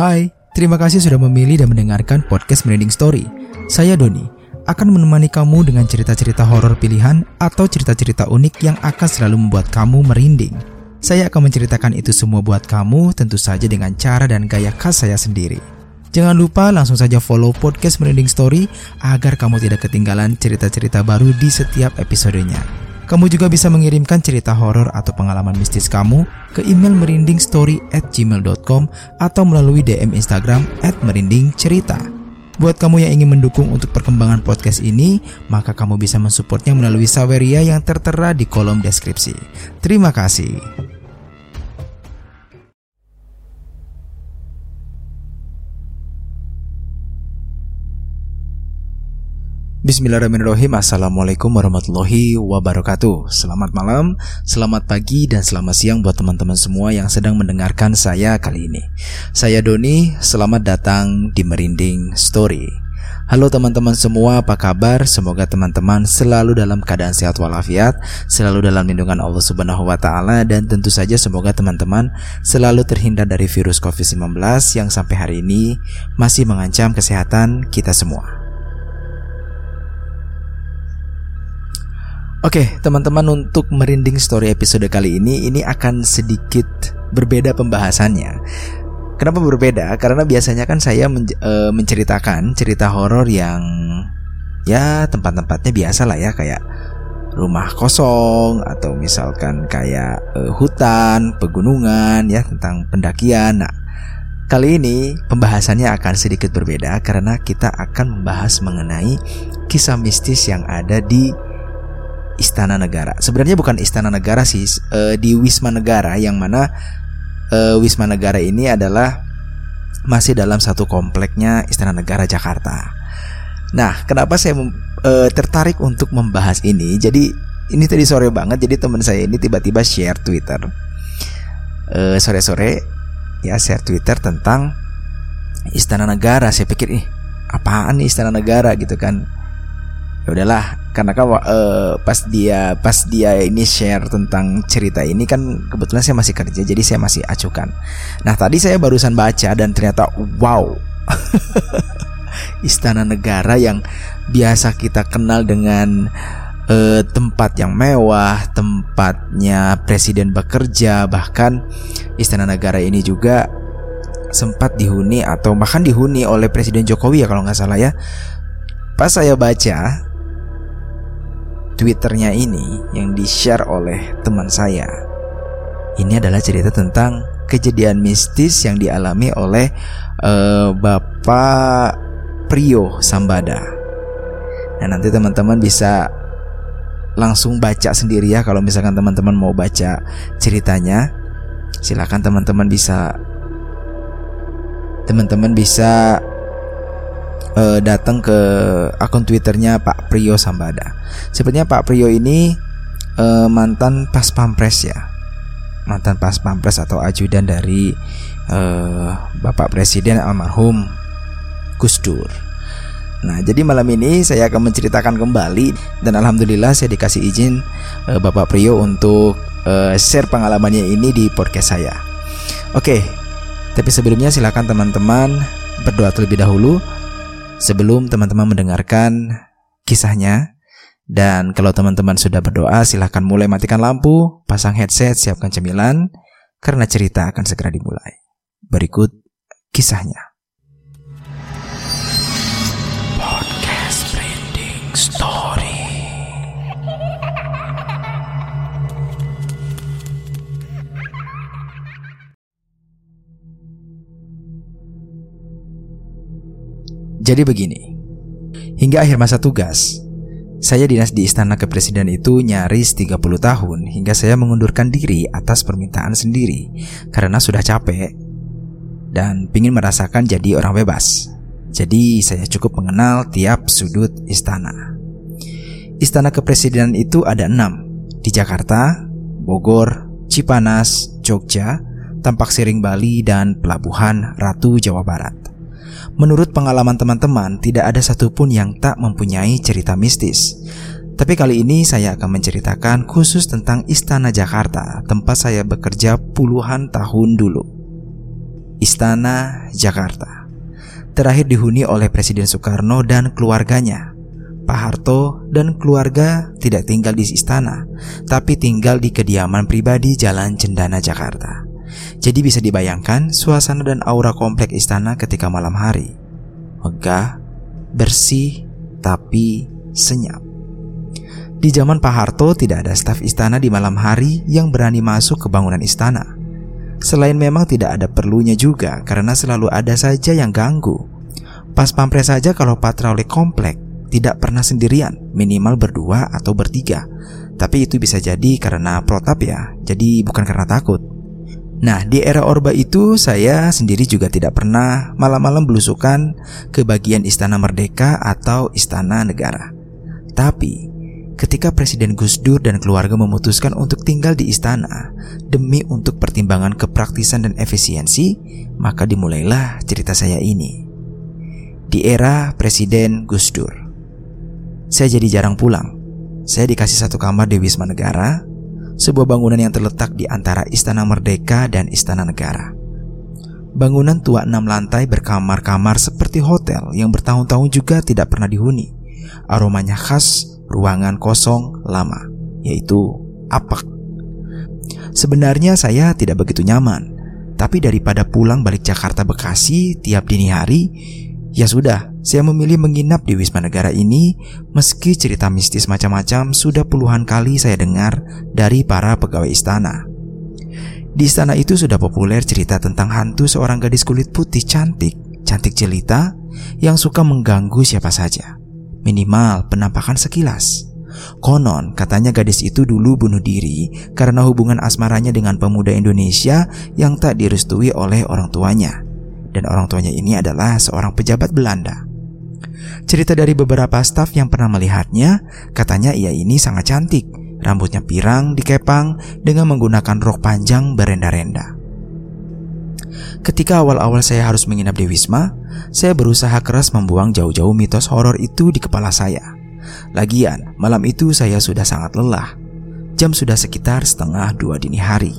Hai, terima kasih sudah memilih dan mendengarkan podcast Merinding Story. Saya Doni, akan menemani kamu dengan cerita-cerita horor pilihan atau cerita-cerita unik yang akan selalu membuat kamu merinding. Saya akan menceritakan itu semua buat kamu tentu saja dengan cara dan gaya khas saya sendiri. Jangan lupa langsung saja follow podcast Merinding Story agar kamu tidak ketinggalan cerita-cerita baru di setiap episodenya. Kamu juga bisa mengirimkan cerita horor atau pengalaman mistis kamu ke email merindingstory at gmail.com atau melalui DM Instagram at merindingcerita. Buat kamu yang ingin mendukung untuk perkembangan podcast ini, maka kamu bisa mensupportnya melalui Saweria yang tertera di kolom deskripsi. Terima kasih. Bismillahirrahmanirrahim. Assalamualaikum warahmatullahi wabarakatuh. Selamat malam, selamat pagi, dan selamat siang buat teman-teman semua yang sedang mendengarkan saya kali ini. Saya Doni, selamat datang di Merinding Story. Halo teman-teman semua, apa kabar? Semoga teman-teman selalu dalam keadaan sehat walafiat Selalu dalam lindungan Allah subhanahu wa ta'ala Dan tentu saja semoga teman-teman selalu terhindar dari virus COVID-19 Yang sampai hari ini masih mengancam kesehatan kita semua Oke, teman-teman untuk merinding story episode kali ini ini akan sedikit berbeda pembahasannya. Kenapa berbeda? Karena biasanya kan saya men e, menceritakan cerita horor yang ya tempat-tempatnya biasa lah ya kayak rumah kosong atau misalkan kayak e, hutan, pegunungan ya tentang pendakian. Nah, kali ini pembahasannya akan sedikit berbeda karena kita akan membahas mengenai kisah mistis yang ada di Istana Negara. Sebenarnya bukan Istana Negara sih, uh, di Wisma Negara yang mana uh, Wisma Negara ini adalah masih dalam satu kompleknya Istana Negara Jakarta. Nah, kenapa saya uh, tertarik untuk membahas ini? Jadi ini tadi sore banget, jadi teman saya ini tiba-tiba share Twitter sore-sore ya share Twitter tentang Istana Negara. Saya pikir ih apaan nih Istana Negara gitu kan? Ya udahlah, karena kan uh, pas dia pas dia ini share tentang cerita ini kan kebetulan saya masih kerja jadi saya masih acukan. Nah tadi saya barusan baca dan ternyata wow istana negara yang biasa kita kenal dengan uh, tempat yang mewah, tempatnya presiden bekerja, bahkan istana negara ini juga sempat dihuni atau bahkan dihuni oleh Presiden Jokowi ya kalau nggak salah ya. Pas saya baca Twitternya ini yang di-share oleh teman saya. Ini adalah cerita tentang kejadian mistis yang dialami oleh uh, Bapak Prio Sambada. Nah, nanti teman-teman bisa langsung baca sendiri ya kalau misalkan teman-teman mau baca ceritanya. Silakan teman-teman bisa teman-teman bisa uh, datang ke akun Twitternya Pak Priyo Sambada. Sepertinya Pak Priyo ini uh, mantan pas pampres ya, mantan pas pampres atau ajudan dari uh, Bapak Presiden almarhum Gus Dur. Nah, jadi malam ini saya akan menceritakan kembali dan alhamdulillah saya dikasih izin uh, Bapak Priyo untuk uh, share pengalamannya ini di podcast saya. Oke, tapi sebelumnya silakan teman-teman berdoa terlebih dahulu sebelum teman-teman mendengarkan kisahnya. Dan kalau teman-teman sudah berdoa, silahkan mulai matikan lampu, pasang headset, siapkan cemilan, karena cerita akan segera dimulai. Berikut kisahnya. Podcast Branding Story. Jadi begini, hingga akhir masa tugas, saya dinas di istana kepresiden itu nyaris 30 tahun hingga saya mengundurkan diri atas permintaan sendiri karena sudah capek dan ingin merasakan jadi orang bebas. Jadi saya cukup mengenal tiap sudut istana. Istana kepresidenan itu ada enam di Jakarta, Bogor, Cipanas, Jogja, Tampak Siring Bali, dan Pelabuhan Ratu Jawa Barat. Menurut pengalaman teman-teman, tidak ada satupun yang tak mempunyai cerita mistis. Tapi kali ini saya akan menceritakan khusus tentang Istana Jakarta, tempat saya bekerja puluhan tahun dulu. Istana Jakarta. Terakhir dihuni oleh Presiden Soekarno dan keluarganya. Pak Harto dan keluarga tidak tinggal di istana, tapi tinggal di kediaman pribadi Jalan Cendana Jakarta. Jadi bisa dibayangkan suasana dan aura komplek istana ketika malam hari. Megah, bersih, tapi senyap. Di zaman Pak Harto tidak ada staf istana di malam hari yang berani masuk ke bangunan istana. Selain memang tidak ada perlunya juga karena selalu ada saja yang ganggu. Pas pampres saja kalau patroli komplek tidak pernah sendirian, minimal berdua atau bertiga. Tapi itu bisa jadi karena protap ya, jadi bukan karena takut. Nah, di era Orba itu saya sendiri juga tidak pernah malam-malam belusukan ke bagian Istana Merdeka atau Istana Negara. Tapi ketika Presiden Gus Dur dan keluarga memutuskan untuk tinggal di istana demi untuk pertimbangan kepraktisan dan efisiensi, maka dimulailah cerita saya ini. Di era Presiden Gus Dur, saya jadi jarang pulang. Saya dikasih satu kamar di Wisma Negara, sebuah bangunan yang terletak di antara Istana Merdeka dan Istana Negara. Bangunan tua enam lantai berkamar-kamar seperti hotel yang bertahun-tahun juga tidak pernah dihuni. Aromanya khas ruangan kosong lama, yaitu apak. Sebenarnya saya tidak begitu nyaman, tapi daripada pulang balik Jakarta Bekasi tiap dini hari, ya sudah, saya memilih menginap di Wisma Negara ini meski cerita mistis macam-macam sudah puluhan kali saya dengar dari para pegawai istana. Di istana itu sudah populer cerita tentang hantu seorang gadis kulit putih cantik, cantik jelita yang suka mengganggu siapa saja minimal penampakan sekilas. Konon katanya gadis itu dulu bunuh diri karena hubungan asmaranya dengan pemuda Indonesia yang tak direstui oleh orang tuanya. Dan orang tuanya ini adalah seorang pejabat Belanda. Cerita dari beberapa staf yang pernah melihatnya, katanya ia ini sangat cantik, rambutnya pirang dikepang dengan menggunakan rok panjang berenda-renda. Ketika awal-awal saya harus menginap di Wisma, saya berusaha keras membuang jauh-jauh mitos horor itu di kepala saya. Lagian, malam itu saya sudah sangat lelah. Jam sudah sekitar setengah dua dini hari.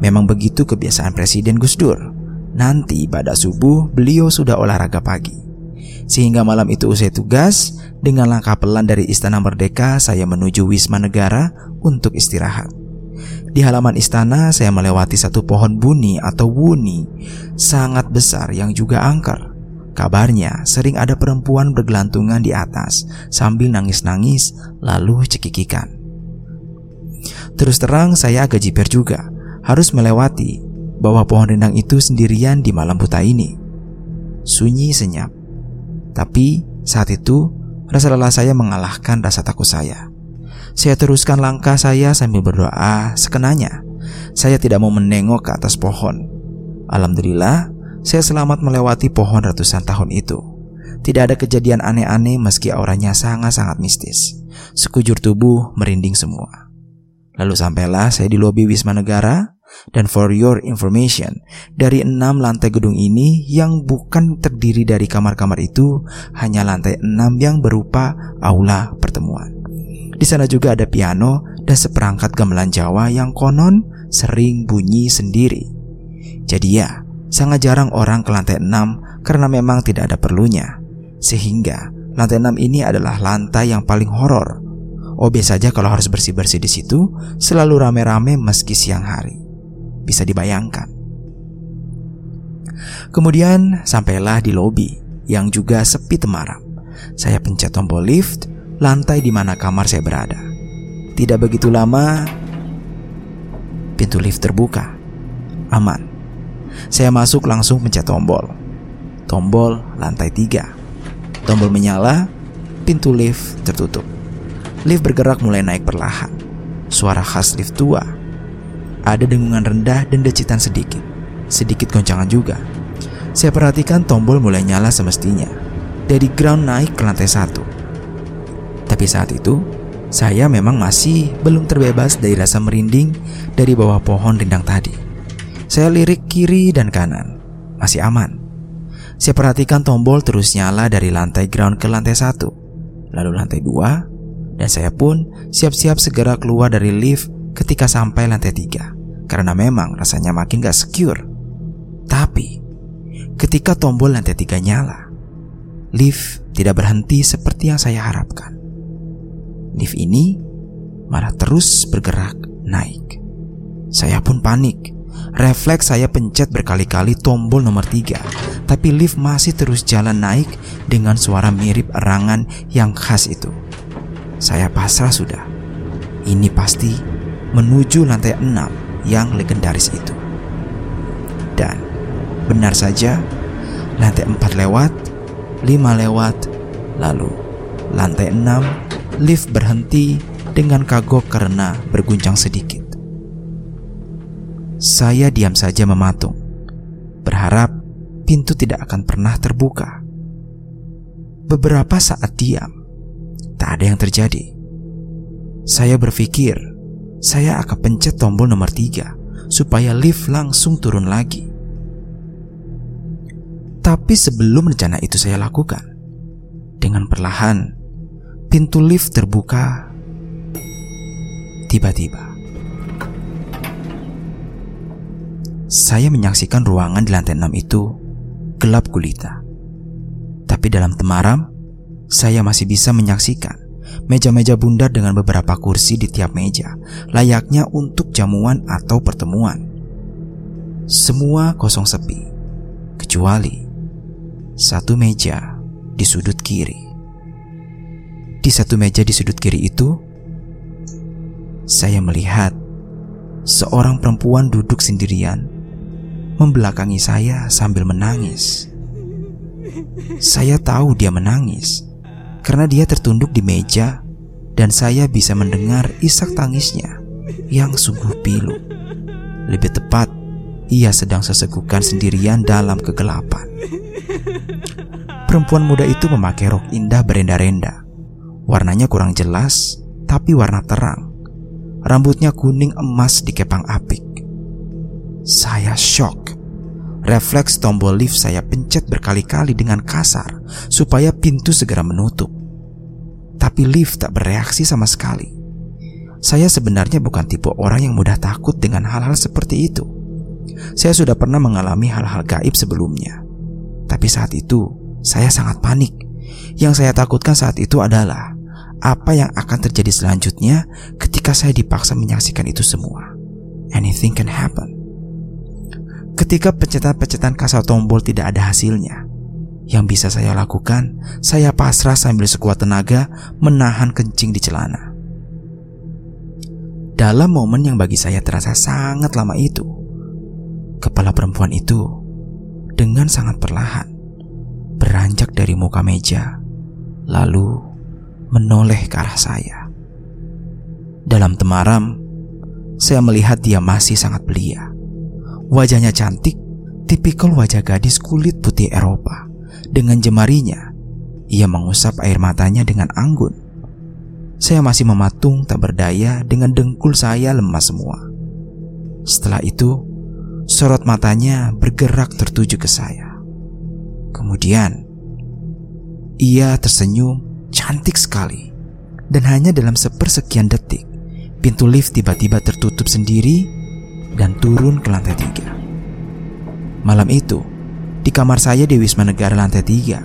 Memang begitu kebiasaan Presiden Gus Dur. Nanti pada subuh beliau sudah olahraga pagi. Sehingga malam itu usai tugas, dengan langkah pelan dari Istana Merdeka saya menuju Wisma Negara untuk istirahat. Di halaman istana saya melewati satu pohon buni atau wuni sangat besar yang juga angker. Kabarnya sering ada perempuan bergelantungan di atas sambil nangis-nangis lalu cekikikan. Terus terang saya agak jiper juga harus melewati bawah pohon rindang itu sendirian di malam buta ini. Sunyi senyap. Tapi saat itu rasa lelah saya mengalahkan rasa takut saya. Saya teruskan langkah saya sambil berdoa sekenanya. Saya tidak mau menengok ke atas pohon. Alhamdulillah, saya selamat melewati pohon ratusan tahun itu. Tidak ada kejadian aneh-aneh meski auranya sangat-sangat mistis. Sekujur tubuh merinding semua. Lalu sampailah saya di lobi Wisma Negara dan for your information, dari enam lantai gedung ini yang bukan terdiri dari kamar-kamar itu, hanya lantai enam yang berupa aula pertemuan. Di sana juga ada piano dan seperangkat gamelan Jawa yang konon sering bunyi sendiri. Jadi ya, sangat jarang orang ke lantai 6 karena memang tidak ada perlunya. Sehingga lantai 6 ini adalah lantai yang paling horor. Obes saja kalau harus bersih-bersih di situ, selalu rame-rame meski siang hari. Bisa dibayangkan. Kemudian sampailah di lobi yang juga sepi temaram. Saya pencet tombol lift lantai di mana kamar saya berada. Tidak begitu lama, pintu lift terbuka. Aman. Saya masuk langsung pencet tombol. Tombol lantai tiga. Tombol menyala, pintu lift tertutup. Lift bergerak mulai naik perlahan. Suara khas lift tua. Ada dengungan rendah dan decitan sedikit. Sedikit goncangan juga. Saya perhatikan tombol mulai nyala semestinya. Dari ground naik ke lantai satu. Tapi saat itu, saya memang masih belum terbebas dari rasa merinding dari bawah pohon rindang tadi. Saya lirik kiri dan kanan, masih aman. Saya perhatikan tombol terus nyala dari lantai ground ke lantai satu, lalu lantai dua, dan saya pun siap-siap segera keluar dari lift ketika sampai lantai tiga, karena memang rasanya makin gak secure. Tapi, Ketika tombol lantai tiga nyala, lift tidak berhenti seperti yang saya harapkan. Lift ini malah terus bergerak naik. Saya pun panik. Refleks saya pencet berkali-kali tombol nomor tiga, tapi lift masih terus jalan naik dengan suara mirip erangan yang khas itu. Saya pasrah sudah. Ini pasti menuju lantai enam yang legendaris itu. Dan Benar saja, lantai 4 lewat, 5 lewat, lalu lantai 6 lift berhenti dengan kagok karena berguncang sedikit. Saya diam saja mematung, berharap pintu tidak akan pernah terbuka. Beberapa saat diam, tak ada yang terjadi. Saya berpikir, saya akan pencet tombol nomor tiga supaya lift langsung turun lagi. Tapi sebelum rencana itu saya lakukan, dengan perlahan pintu lift terbuka. Tiba-tiba, saya menyaksikan ruangan di lantai 6 itu gelap gulita. Tapi dalam temaram, saya masih bisa menyaksikan meja-meja bundar dengan beberapa kursi di tiap meja, layaknya untuk jamuan atau pertemuan. Semua kosong sepi, kecuali satu meja di sudut kiri. Di satu meja di sudut kiri itu, saya melihat seorang perempuan duduk sendirian membelakangi saya sambil menangis. Saya tahu dia menangis karena dia tertunduk di meja dan saya bisa mendengar isak tangisnya yang sungguh pilu. Lebih tepat, ia sedang sesegukan sendirian dalam kegelapan. Perempuan muda itu memakai rok indah berenda-renda. Warnanya kurang jelas, tapi warna terang. Rambutnya kuning emas dikepang apik. Saya shock. Refleks tombol lift saya pencet berkali-kali dengan kasar supaya pintu segera menutup. Tapi lift tak bereaksi sama sekali. Saya sebenarnya bukan tipe orang yang mudah takut dengan hal-hal seperti itu. Saya sudah pernah mengalami hal-hal gaib sebelumnya. Tapi saat itu, saya sangat panik. Yang saya takutkan saat itu adalah apa yang akan terjadi selanjutnya ketika saya dipaksa menyaksikan itu semua. Anything can happen. Ketika pencetan-pencetan kasar tombol tidak ada hasilnya, yang bisa saya lakukan, saya pasrah sambil sekuat tenaga menahan kencing di celana. Dalam momen yang bagi saya terasa sangat lama itu, kepala perempuan itu dengan sangat perlahan beranjak dari muka meja, lalu menoleh ke arah saya. Dalam temaram, saya melihat dia masih sangat belia. Wajahnya cantik, tipikal wajah gadis kulit putih Eropa. Dengan jemarinya, ia mengusap air matanya dengan anggun. Saya masih mematung tak berdaya dengan dengkul saya lemas semua. Setelah itu, sorot matanya bergerak tertuju ke saya. Kemudian, ia tersenyum cantik sekali. Dan hanya dalam sepersekian detik, pintu lift tiba-tiba tertutup sendiri dan turun ke lantai tiga. Malam itu, di kamar saya di Wisma Negara lantai tiga,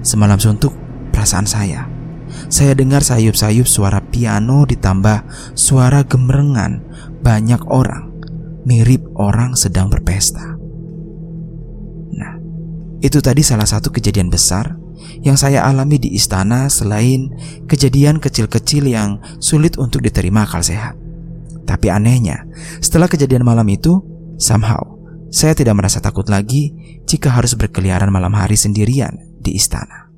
semalam suntuk perasaan saya. Saya dengar sayup-sayup suara piano ditambah suara gemerengan banyak orang, mirip orang sedang berpesta. Itu tadi salah satu kejadian besar yang saya alami di istana selain kejadian kecil-kecil yang sulit untuk diterima akal sehat. Tapi anehnya, setelah kejadian malam itu, somehow saya tidak merasa takut lagi jika harus berkeliaran malam hari sendirian di istana.